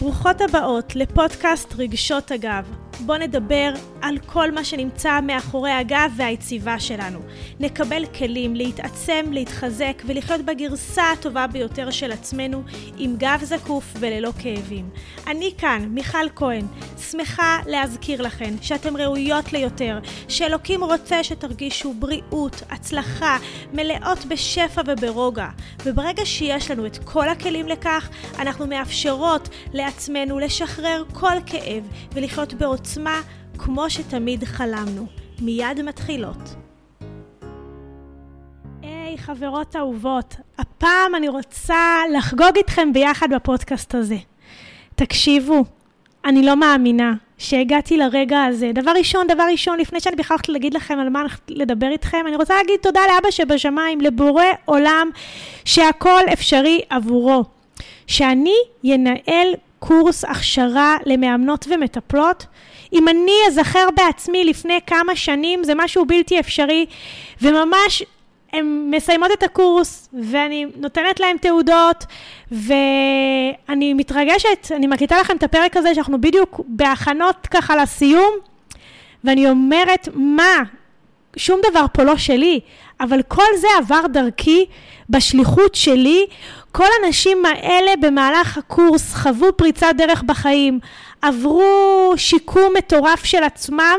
ברוכות הבאות לפודקאסט רגשות הגב. בואו נדבר על כל מה שנמצא מאחורי הגב והיציבה שלנו. נקבל כלים להתעצם, להתחזק ולחיות בגרסה הטובה ביותר של עצמנו עם גב זקוף וללא כאבים. אני כאן, מיכל כהן, שמחה להזכיר לכן שאתן ראויות ליותר, שאלוקים רוצה שתרגישו בריאות, הצלחה, מלאות בשפע וברוגע. וברגע שיש לנו את כל הכלים לכך, אנחנו מאפשרות לעצמנו לשחרר כל כאב ולחיות בעוצמה כמו שתמיד חלמנו. מיד מתחילות. היי hey, חברות אהובות, הפעם אני רוצה לחגוג איתכם ביחד בפודקאסט הזה. תקשיבו, אני לא מאמינה שהגעתי לרגע הזה. דבר ראשון, דבר ראשון, לפני שאני בכלל הולכת להגיד לכם על מה הולכת לדבר איתכם, אני רוצה להגיד תודה לאבא שבשמיים, לבורא עולם, שהכל אפשרי עבורו. שאני ינהל קורס הכשרה למאמנות ומטפלות. אם אני אזכר בעצמי לפני כמה שנים, זה משהו בלתי אפשרי, וממש הן מסיימות את הקורס, ואני נותנת להן תעודות, ואני מתרגשת, אני מקליטה לכם את הפרק הזה, שאנחנו בדיוק בהכנות ככה לסיום, ואני אומרת, מה? שום דבר פה לא שלי, אבל כל זה עבר דרכי בשליחות שלי. כל הנשים האלה במהלך הקורס חוו פריצת דרך בחיים, עברו שיקום מטורף של עצמם,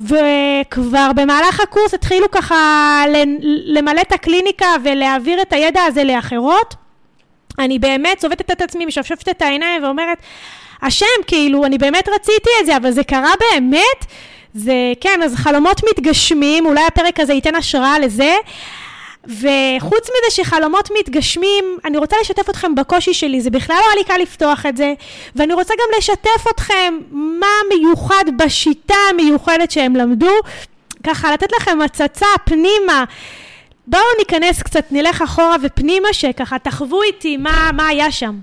וכבר במהלך הקורס התחילו ככה למלא את הקליניקה ולהעביר את הידע הזה לאחרות. אני באמת צובטת את עצמי, משפשפת את העיניים ואומרת, השם, כאילו, אני באמת רציתי את זה, אבל זה קרה באמת? זה, כן, אז חלומות מתגשמים, אולי הפרק הזה ייתן השראה לזה. וחוץ מזה שחלומות מתגשמים, אני רוצה לשתף אתכם בקושי שלי, זה בכלל לא היה לי קל לפתוח את זה, ואני רוצה גם לשתף אתכם מה מיוחד בשיטה המיוחדת שהם למדו, ככה לתת לכם הצצה פנימה. בואו ניכנס קצת, נלך אחורה ופנימה, שככה תחוו איתי מה, מה היה שם.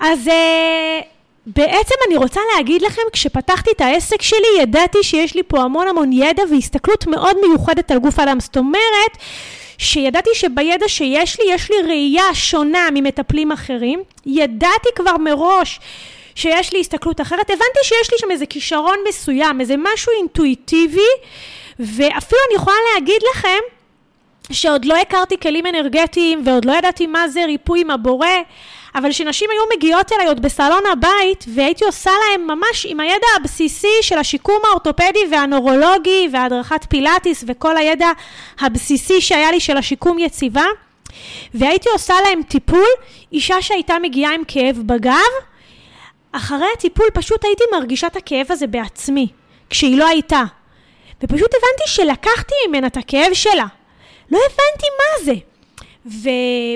אז... Uh, בעצם אני רוצה להגיד לכם, כשפתחתי את העסק שלי, ידעתי שיש לי פה המון המון ידע והסתכלות מאוד מיוחדת על גוף האדם. זאת אומרת, שידעתי שבידע שיש לי, יש לי ראייה שונה ממטפלים אחרים. ידעתי כבר מראש שיש לי הסתכלות אחרת. הבנתי שיש לי שם איזה כישרון מסוים, איזה משהו אינטואיטיבי, ואפילו אני יכולה להגיד לכם, שעוד לא הכרתי כלים אנרגטיים ועוד לא ידעתי מה זה ריפוי עם הבורא, אבל שנשים היו מגיעות אליי עוד בסלון הבית, והייתי עושה להם ממש עם הידע הבסיסי של השיקום האורתופדי והנורולוגי והדרכת פילאטיס וכל הידע הבסיסי שהיה לי של השיקום יציבה, והייתי עושה להם טיפול, אישה שהייתה מגיעה עם כאב בגב, אחרי הטיפול פשוט הייתי מרגישה את הכאב הזה בעצמי, כשהיא לא הייתה. ופשוט הבנתי שלקחתי ממנה את הכאב שלה. לא הבנתי מה זה. ו...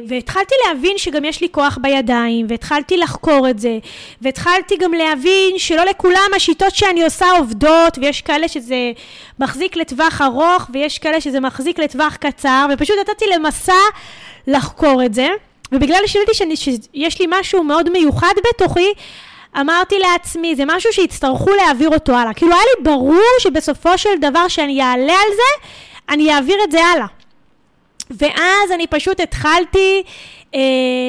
והתחלתי להבין שגם יש לי כוח בידיים, והתחלתי לחקור את זה, והתחלתי גם להבין שלא לכולם השיטות שאני עושה עובדות, ויש כאלה שזה מחזיק לטווח ארוך, ויש כאלה שזה מחזיק לטווח קצר, ופשוט נתתי למסע לחקור את זה, ובגלל שידעתי שאני, שיש לי משהו מאוד מיוחד בתוכי, אמרתי לעצמי, זה משהו שיצטרכו להעביר אותו הלאה. כאילו היה לי ברור שבסופו של דבר שאני אעלה על זה, אני אעביר את זה הלאה. ואז אני פשוט התחלתי אה,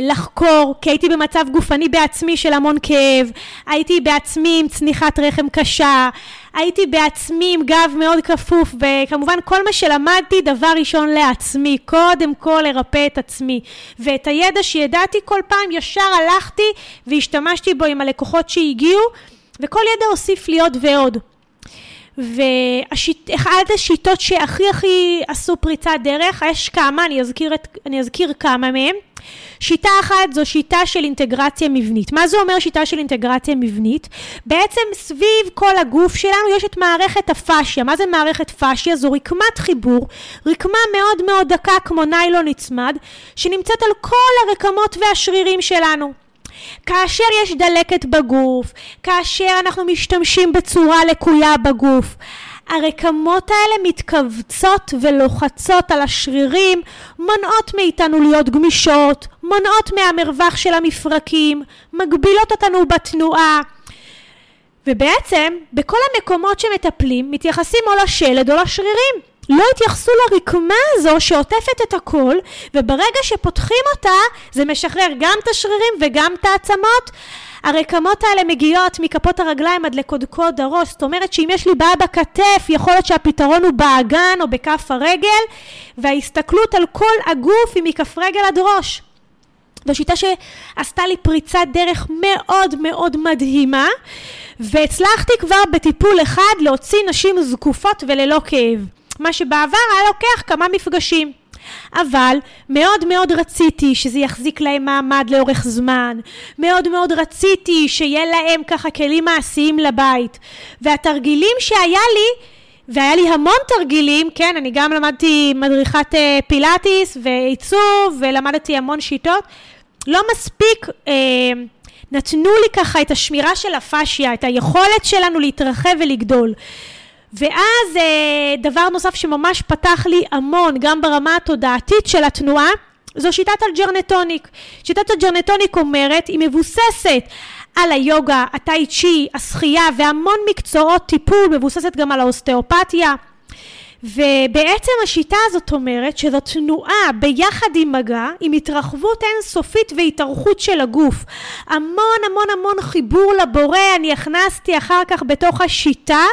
לחקור, כי הייתי במצב גופני בעצמי של המון כאב, הייתי בעצמי עם צניחת רחם קשה, הייתי בעצמי עם גב מאוד כפוף, וכמובן כל מה שלמדתי, דבר ראשון לעצמי, קודם כל לרפא את עצמי. ואת הידע שידעתי כל פעם, ישר הלכתי והשתמשתי בו עם הלקוחות שהגיעו, וכל ידע הוסיף לי עוד ועוד. ואחת השיטות שהכי הכי עשו פריצת דרך, יש כמה, אני אזכיר, את, אני אזכיר כמה מהם. שיטה אחת זו שיטה של אינטגרציה מבנית. מה זה אומר שיטה של אינטגרציה מבנית? בעצם סביב כל הגוף שלנו יש את מערכת הפאשיה. מה זה מערכת פאשיה? זו רקמת חיבור, רקמה מאוד מאוד דקה כמו ניילון נצמד, שנמצאת על כל הרקמות והשרירים שלנו. כאשר יש דלקת בגוף, כאשר אנחנו משתמשים בצורה לקויה בגוף, הרקמות האלה מתכווצות ולוחצות על השרירים, מונעות מאיתנו להיות גמישות, מונעות מהמרווח של המפרקים, מגבילות אותנו בתנועה. ובעצם, בכל המקומות שמטפלים, מתייחסים או לשלד או לשרירים. לא התייחסו לרקמה הזו שעוטפת את הכל, וברגע שפותחים אותה, זה משחרר גם את השרירים וגם את העצמות. הרקמות האלה מגיעות מכפות הרגליים עד לקודקוד הראש, זאת אומרת שאם יש לי בעיה בכתף, יכול להיות שהפתרון הוא באגן או בכף הרגל, וההסתכלות על כל הגוף היא מכף רגל עד ראש. זו שיטה שעשתה לי פריצת דרך מאוד מאוד מדהימה, והצלחתי כבר בטיפול אחד להוציא נשים זקופות וללא כאב. מה שבעבר היה לוקח כמה מפגשים. אבל מאוד מאוד רציתי שזה יחזיק להם מעמד לאורך זמן, מאוד מאוד רציתי שיהיה להם ככה כלים מעשיים לבית. והתרגילים שהיה לי, והיה לי המון תרגילים, כן, אני גם למדתי מדריכת אה, פילאטיס ועיצוב, ולמדתי המון שיטות, לא מספיק אה, נתנו לי ככה את השמירה של הפאשיה, את היכולת שלנו להתרחב ולגדול. ואז אה, דבר נוסף שממש פתח לי המון, גם ברמה התודעתית של התנועה, זו שיטת הג'ירוטוניק. שיטת הג'ירוטוניק אומרת, היא מבוססת על היוגה, הטאי צ'י, השחייה והמון מקצועות טיפול, מבוססת גם על האוסטאופתיה. ובעצם השיטה הזאת אומרת שזו תנועה ביחד עם מגע, עם התרחבות אינסופית והתארכות של הגוף. המון המון המון חיבור לבורא אני הכנסתי אחר כך בתוך השיטה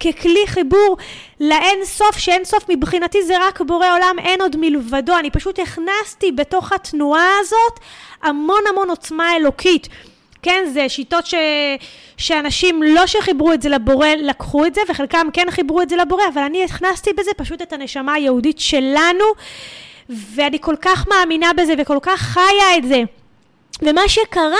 ככלי חיבור לאין סוף, שאין סוף מבחינתי זה רק בורא עולם, אין עוד מלבדו. אני פשוט הכנסתי בתוך התנועה הזאת המון המון עוצמה אלוקית. כן, זה שיטות ש... שאנשים לא שחיברו את זה לבורא לקחו את זה, וחלקם כן חיברו את זה לבורא, אבל אני הכנסתי בזה פשוט את הנשמה היהודית שלנו, ואני כל כך מאמינה בזה וכל כך חיה את זה. ומה שקרה,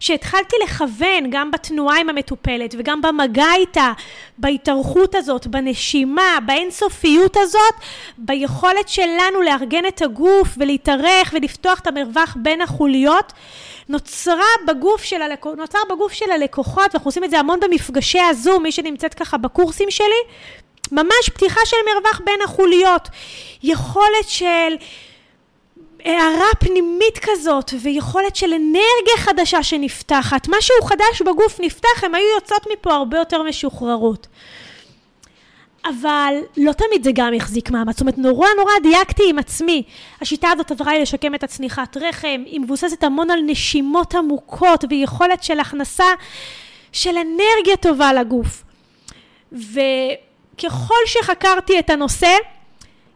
שהתחלתי לכוון גם בתנועה עם המטופלת וגם במגע איתה, בהתארכות הזאת, בנשימה, באינסופיות הזאת, ביכולת שלנו לארגן את הגוף ולהתארך ולפתוח את המרווח בין החוליות, נוצרה בגוף של הלקוח, נוצר בגוף של הלקוחות, ואנחנו עושים את זה המון במפגשי הזום, מי שנמצאת ככה בקורסים שלי, ממש פתיחה של מרווח בין החוליות, יכולת של הערה פנימית כזאת, ויכולת של אנרגיה חדשה שנפתחת, משהו חדש בגוף נפתח, הן היו יוצאות מפה הרבה יותר משוחררות. אבל לא תמיד זה גם החזיק מעמד, זאת אומרת נורא נורא דייקתי עם עצמי. השיטה הזאת עזרה לי לשקם את הצניחת רחם, היא מבוססת המון על נשימות עמוקות ויכולת של הכנסה של אנרגיה טובה לגוף. וככל שחקרתי את הנושא,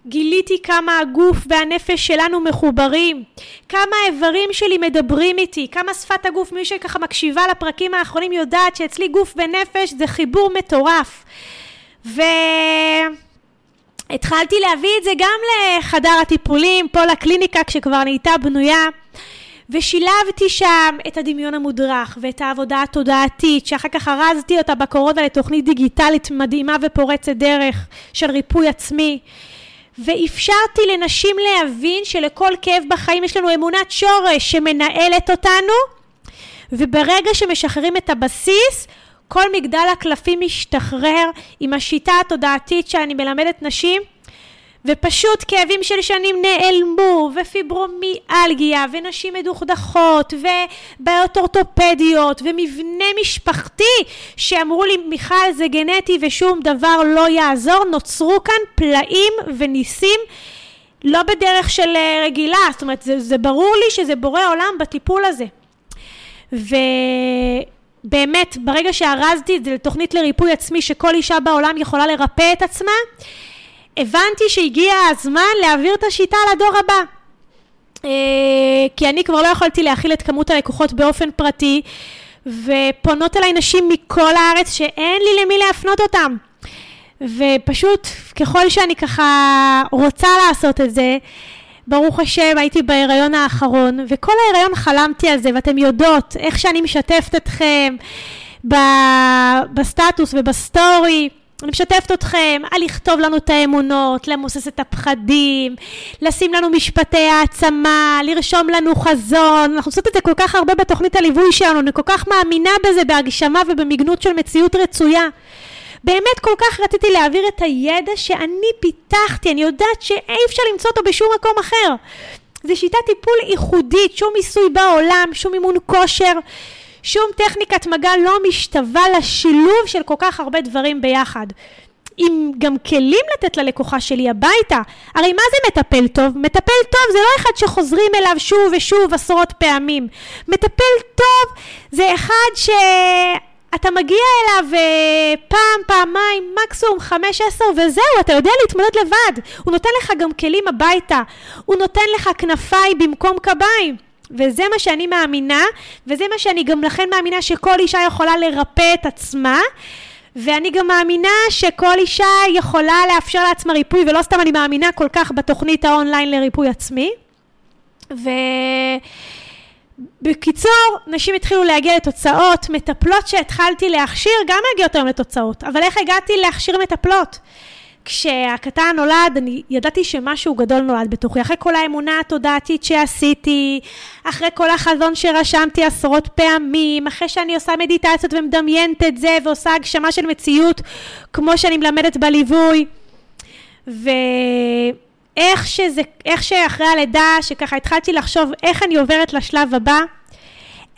גיליתי כמה הגוף והנפש שלנו מחוברים, כמה האיברים שלי מדברים איתי, כמה שפת הגוף, מי שככה מקשיבה לפרקים האחרונים יודעת שאצלי גוף ונפש זה חיבור מטורף. והתחלתי להביא את זה גם לחדר הטיפולים, פה לקליניקה כשכבר נהייתה בנויה. ושילבתי שם את הדמיון המודרך ואת העבודה התודעתית, שאחר כך ארזתי אותה בקורונה לתוכנית דיגיטלית מדהימה ופורצת דרך של ריפוי עצמי. ואפשרתי לנשים להבין שלכל כאב בחיים יש לנו אמונת שורש שמנהלת אותנו, וברגע שמשחררים את הבסיס, כל מגדל הקלפים משתחרר עם השיטה התודעתית שאני מלמדת נשים, ופשוט כאבים של שנים נעלמו, ופיברומיאלגיה, ונשים מדוכדכות, ובעיות אורתופדיות, ומבנה משפחתי, שאמרו לי, מיכל, זה גנטי ושום דבר לא יעזור, נוצרו כאן פלאים וניסים. לא בדרך של אה, רגילה, זאת אומרת, זה, זה ברור לי שזה בורא עולם בטיפול הזה. ו... באמת, ברגע שארזתי את זה לתוכנית לריפוי עצמי, שכל אישה בעולם יכולה לרפא את עצמה, הבנתי שהגיע הזמן להעביר את השיטה לדור הבא. אה, כי אני כבר לא יכולתי להכיל את כמות הלקוחות באופן פרטי, ופונות אליי נשים מכל הארץ שאין לי למי להפנות אותם. ופשוט, ככל שאני ככה רוצה לעשות את זה, ברוך השם, הייתי בהיריון האחרון, וכל ההיריון חלמתי על זה, ואתם יודעות איך שאני משתפת אתכם בסטטוס ובסטורי. אני משתפת אתכם על לכתוב לנו את האמונות, למוסס את הפחדים, לשים לנו משפטי העצמה, לרשום לנו חזון. אנחנו עושות את זה כל כך הרבה בתוכנית הליווי שלנו, אני כל כך מאמינה בזה בהגשמה ובמגנות של מציאות רצויה. באמת כל כך רציתי להעביר את הידע שאני פיתחתי, אני יודעת שאי אפשר למצוא אותו בשום מקום אחר. זו שיטת טיפול ייחודית, שום מיסוי בעולם, שום אימון כושר, שום טכניקת מגע לא משתווה לשילוב של כל כך הרבה דברים ביחד. עם גם כלים לתת ללקוחה שלי הביתה. הרי מה זה מטפל טוב? מטפל טוב זה לא אחד שחוזרים אליו שוב ושוב עשרות פעמים. מטפל טוב זה אחד שאתה מגיע אליו אה, פעם, פעמיים, מקסימום חמש, עשר, וזהו, אתה יודע להתמודד לבד. הוא נותן לך גם כלים הביתה. הוא נותן לך כנפיים במקום קביים. וזה מה שאני מאמינה, וזה מה שאני גם לכן מאמינה שכל אישה יכולה לרפא את עצמה. ואני גם מאמינה שכל אישה יכולה לאפשר לעצמה ריפוי, ולא סתם אני מאמינה כל כך בתוכנית האונליין לריפוי עצמי. ובקיצור, נשים התחילו להגיע לתוצאות, מטפלות שהתחלתי להכשיר גם מגיעות היום לתוצאות, אבל איך הגעתי להכשיר מטפלות? כשהקטן נולד, אני ידעתי שמשהו גדול נולד בתוכי. אחרי כל האמונה התודעתית שעשיתי, אחרי כל החזון שרשמתי עשרות פעמים, אחרי שאני עושה מדיטציות ומדמיינת את זה, ועושה הגשמה של מציאות, כמו שאני מלמדת בליווי. ואיך שזה, איך שאחרי הלידה, שככה התחלתי לחשוב איך אני עוברת לשלב הבא,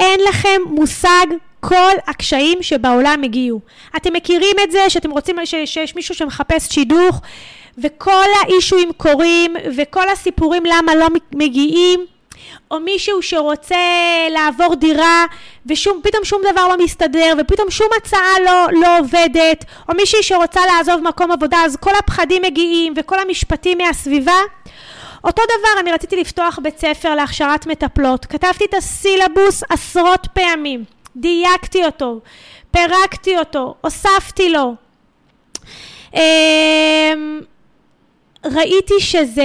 אין לכם מושג כל הקשיים שבעולם הגיעו. אתם מכירים את זה שאתם רוצים, ש, שיש מישהו שמחפש שידוך וכל האישויים קורים וכל הסיפורים למה לא מגיעים או מישהו שרוצה לעבור דירה ופתאום שום דבר לא מסתדר ופתאום שום הצעה לא, לא עובדת או מישהי שרוצה לעזוב מקום עבודה אז כל הפחדים מגיעים וכל המשפטים מהסביבה. אותו דבר אני רציתי לפתוח בית ספר להכשרת מטפלות. כתבתי את הסילבוס עשרות פעמים דייקתי אותו, פירקתי אותו, הוספתי לו. אמ, ראיתי שזה,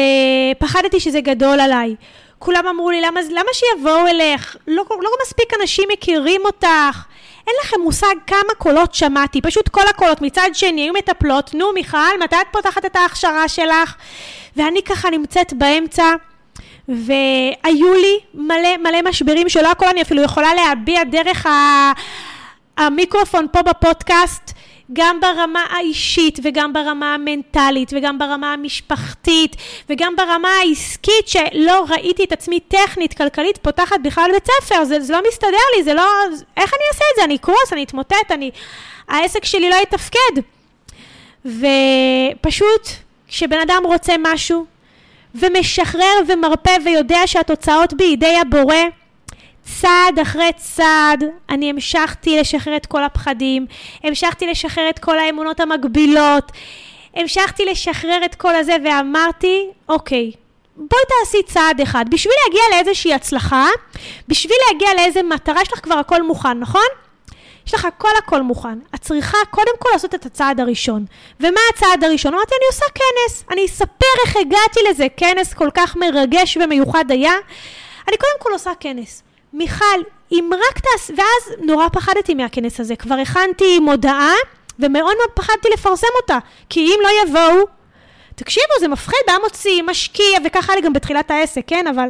פחדתי שזה גדול עליי. כולם אמרו לי, למה, למה שיבואו אלך? לא, לא מספיק אנשים מכירים אותך. אין לכם מושג כמה קולות שמעתי, פשוט כל הקולות מצד שני היו מטפלות, נו מיכל, מתי את פותחת את ההכשרה שלך? ואני ככה נמצאת באמצע. והיו לי מלא מלא משברים שלא הכל אני אפילו יכולה להביע דרך המיקרופון פה בפודקאסט, גם ברמה האישית וגם ברמה המנטלית וגם ברמה המשפחתית וגם ברמה העסקית שלא ראיתי את עצמי טכנית, כלכלית, פותחת בכלל בית ספר, זה, זה לא מסתדר לי, זה לא... איך אני אעשה את זה? אני אקרוס, אני אתמוטט, אני... העסק שלי לא יתפקד. ופשוט, כשבן אדם רוצה משהו, ומשחרר ומרפא ויודע שהתוצאות בידי הבורא, צעד אחרי צעד אני המשכתי לשחרר את כל הפחדים, המשכתי לשחרר את כל האמונות המגבילות, המשכתי לשחרר את כל הזה ואמרתי, אוקיי, בואי תעשי צעד אחד. בשביל להגיע לאיזושהי הצלחה, בשביל להגיע לאיזה מטרה, יש לך כבר הכל מוכן, נכון? יש לך הכל הכל מוכן. את צריכה קודם כל לעשות את הצעד הראשון. ומה הצעד הראשון? אמרתי, אני עושה כנס. אני אספר איך הגעתי לזה. כנס כל כך מרגש ומיוחד היה. אני קודם כל עושה כנס. מיכל, אם רק תעש... ואז נורא פחדתי מהכנס הזה. כבר הכנתי מודעה, ומאוד מאוד פחדתי לפרסם אותה. כי אם לא יבואו... תקשיבו, זה מפחיד, בא מוציא, משקיע, וככה היה לי גם בתחילת העסק, כן? אבל...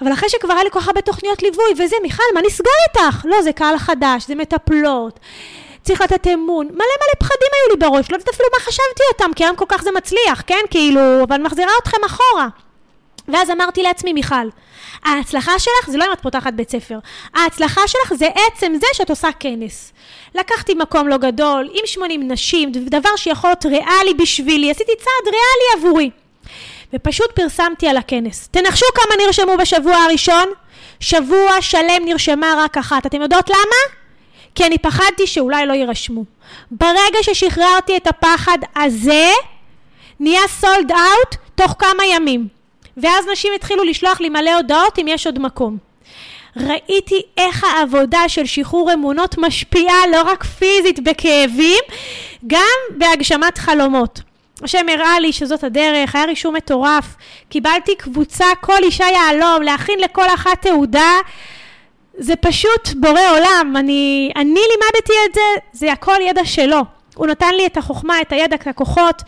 אבל אחרי שכבר היה לי כל כך הרבה תוכניות ליווי וזה, מיכל, מה נסגר איתך? לא, זה קהל חדש, זה מטפלות. צריך לתת אמון. מלא מלא פחדים היו לי בראש, לא יודעת אפילו מה חשבתי אותם, כי היום כל כך זה מצליח, כן? כאילו, אבל מחזירה אתכם אחורה. ואז אמרתי לעצמי, מיכל, ההצלחה שלך זה לא אם את פותחת בית ספר, ההצלחה שלך זה עצם זה שאת עושה כנס. לקחתי מקום לא גדול, עם 80 נשים, דבר שיכול להיות ריאלי בשבילי, עשיתי צעד ריאלי עבורי. ופשוט פרסמתי על הכנס. תנחשו כמה נרשמו בשבוע הראשון? שבוע שלם נרשמה רק אחת. אתם יודעות למה? כי אני פחדתי שאולי לא יירשמו. ברגע ששחררתי את הפחד הזה, נהיה סולד אאוט תוך כמה ימים. ואז נשים התחילו לשלוח לי מלא הודעות אם יש עוד מקום. ראיתי איך העבודה של שחרור אמונות משפיעה לא רק פיזית בכאבים, גם בהגשמת חלומות. השם הראה לי שזאת הדרך, היה רישום מטורף. קיבלתי קבוצה, כל אישה יהלום, להכין לכל אחת תעודה. זה פשוט בורא עולם. אני, אני לימדתי את זה, זה הכל ידע שלו. הוא נתן לי את החוכמה, את הידע, את הכוחות,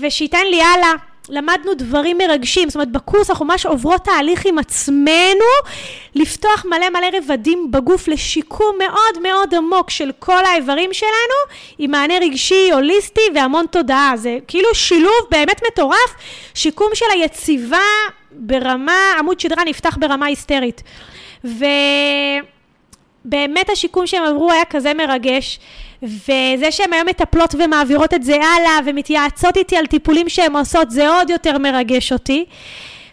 ושייתן לי הלאה. למדנו דברים מרגשים, זאת אומרת בקורס אנחנו ממש עוברות תהליך עם עצמנו לפתוח מלא מלא רבדים בגוף לשיקום מאוד מאוד עמוק של כל האיברים שלנו עם מענה רגשי, הוליסטי והמון תודעה, זה כאילו שילוב באמת מטורף, שיקום של היציבה ברמה, עמוד שדרה נפתח ברמה היסטרית ובאמת השיקום שהם עברו היה כזה מרגש וזה שהן היום מטפלות ומעבירות את זה הלאה ומתייעצות איתי על טיפולים שהן עושות, זה עוד יותר מרגש אותי.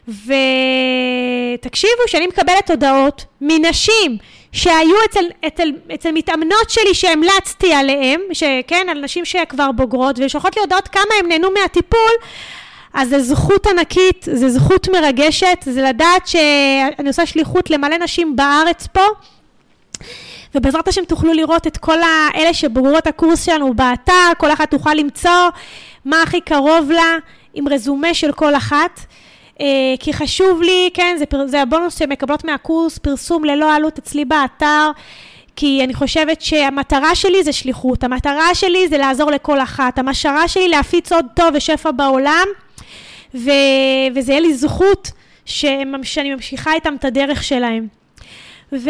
ותקשיבו, שאני מקבלת הודעות מנשים שהיו אצל, אצל, אצל מתאמנות שלי שהמלצתי עליהן, שכן, על נשים שכבר בוגרות, ושולחות לי הודעות כמה הן נהנו מהטיפול, אז זו זכות ענקית, זו זכות מרגשת, זה לדעת שאני עושה שליחות למלא נשים בארץ פה. ובעזרת השם תוכלו לראות את כל האלה שבוגרות הקורס שלנו באתר, כל אחת תוכל למצוא מה הכי קרוב לה עם רזומה של כל אחת. אה, כי חשוב לי, כן, זה, זה הבונוס שמקבלות מהקורס, פרסום ללא עלות אצלי באתר. כי אני חושבת שהמטרה שלי זה שליחות, המטרה שלי זה לעזור לכל אחת, המטרה שלי להפיץ עוד טוב ושפע בעולם, ו... וזה יהיה לי זכות שאני ממשיכה איתם את הדרך שלהם. ו...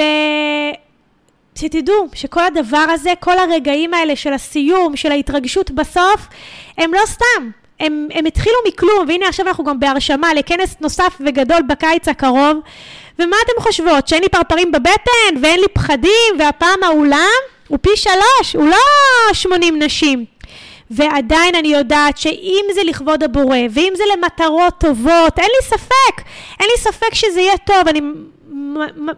שתדעו שכל הדבר הזה, כל הרגעים האלה של הסיום, של ההתרגשות בסוף, הם לא סתם. הם, הם התחילו מכלום, והנה עכשיו אנחנו גם בהרשמה לכנס נוסף וגדול בקיץ הקרוב. ומה אתם חושבות? שאין לי פרפרים בבטן ואין לי פחדים, והפעם האולם הוא פי שלוש, הוא לא שמונים נשים. ועדיין אני יודעת שאם זה לכבוד הבורא, ואם זה למטרות טובות, אין לי ספק, אין לי ספק שזה יהיה טוב. אני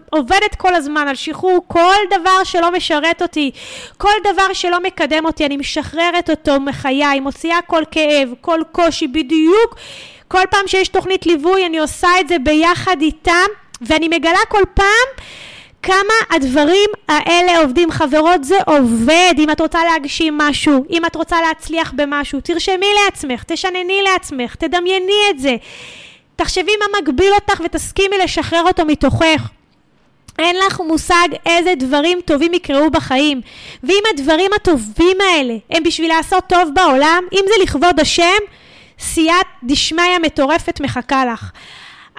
עובדת כל הזמן על שחרור כל דבר שלא משרת אותי, כל דבר שלא מקדם אותי, אני משחררת אותו מחיי, מוציאה כל כאב, כל קושי, בדיוק. כל פעם שיש תוכנית ליווי אני עושה את זה ביחד איתם, ואני מגלה כל פעם כמה הדברים האלה עובדים. חברות, זה עובד. אם את רוצה להגשים משהו, אם את רוצה להצליח במשהו, תרשמי לעצמך, תשנני לעצמך, תדמייני את זה. תחשבי מה מגביל אותך ותסכימי לשחרר אותו מתוכך. אין לך מושג איזה דברים טובים יקראו בחיים. ואם הדברים הטובים האלה הם בשביל לעשות טוב בעולם, אם זה לכבוד השם, סייעת דשמיא מטורפת מחכה לך.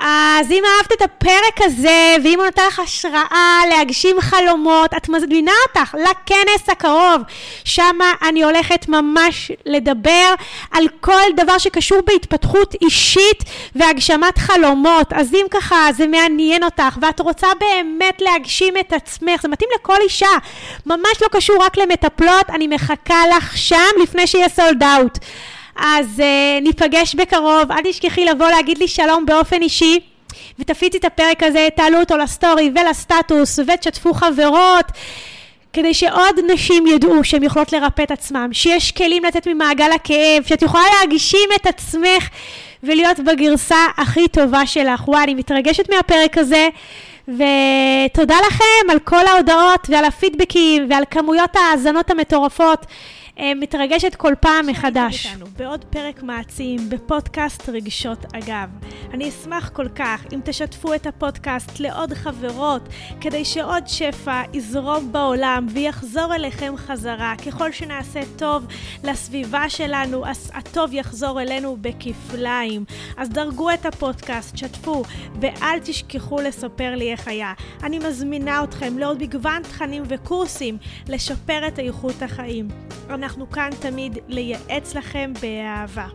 אז אם אהבת את הפרק הזה, ואם הוא נותן לך השראה להגשים חלומות, את מזמינה אותך לכנס הקרוב. שם אני הולכת ממש לדבר על כל דבר שקשור בהתפתחות אישית והגשמת חלומות. אז אם ככה זה מעניין אותך, ואת רוצה באמת להגשים את עצמך, זה מתאים לכל אישה, ממש לא קשור רק למטפלות, אני מחכה לך שם לפני שיהיה סולד אאוט. אז uh, ניפגש בקרוב, אל תשכחי לבוא להגיד לי שלום באופן אישי. ותפיצי את הפרק הזה, תעלו אותו לסטורי ולסטטוס ותשתפו חברות כדי שעוד נשים ידעו שהן יכולות לרפא את עצמן, שיש כלים לצאת ממעגל הכאב, שאת יכולה להגשים את עצמך ולהיות בגרסה הכי טובה שלך. וואי, אני מתרגשת מהפרק הזה. ותודה לכם על כל ההודעות ועל הפידבקים ועל כמויות ההאזנות המטורפות. אה, מתרגשת כל פעם מחדש. איתנו בעוד פרק מעצים בפודקאסט רגשות אגב. אני אשמח כל כך אם תשתפו את הפודקאסט לעוד חברות, כדי שעוד שפע יזרום בעולם ויחזור אליכם חזרה. ככל שנעשה טוב לסביבה שלנו, אז הטוב יחזור אלינו בכפליים. אז דרגו את הפודקאסט, שתפו, ואל תשכחו לספר לי איך היה. אני מזמינה אתכם לעוד מגוון תכנים וקורסים לשפר את איכות החיים. אנחנו כאן תמיד לייעץ לכם באהבה.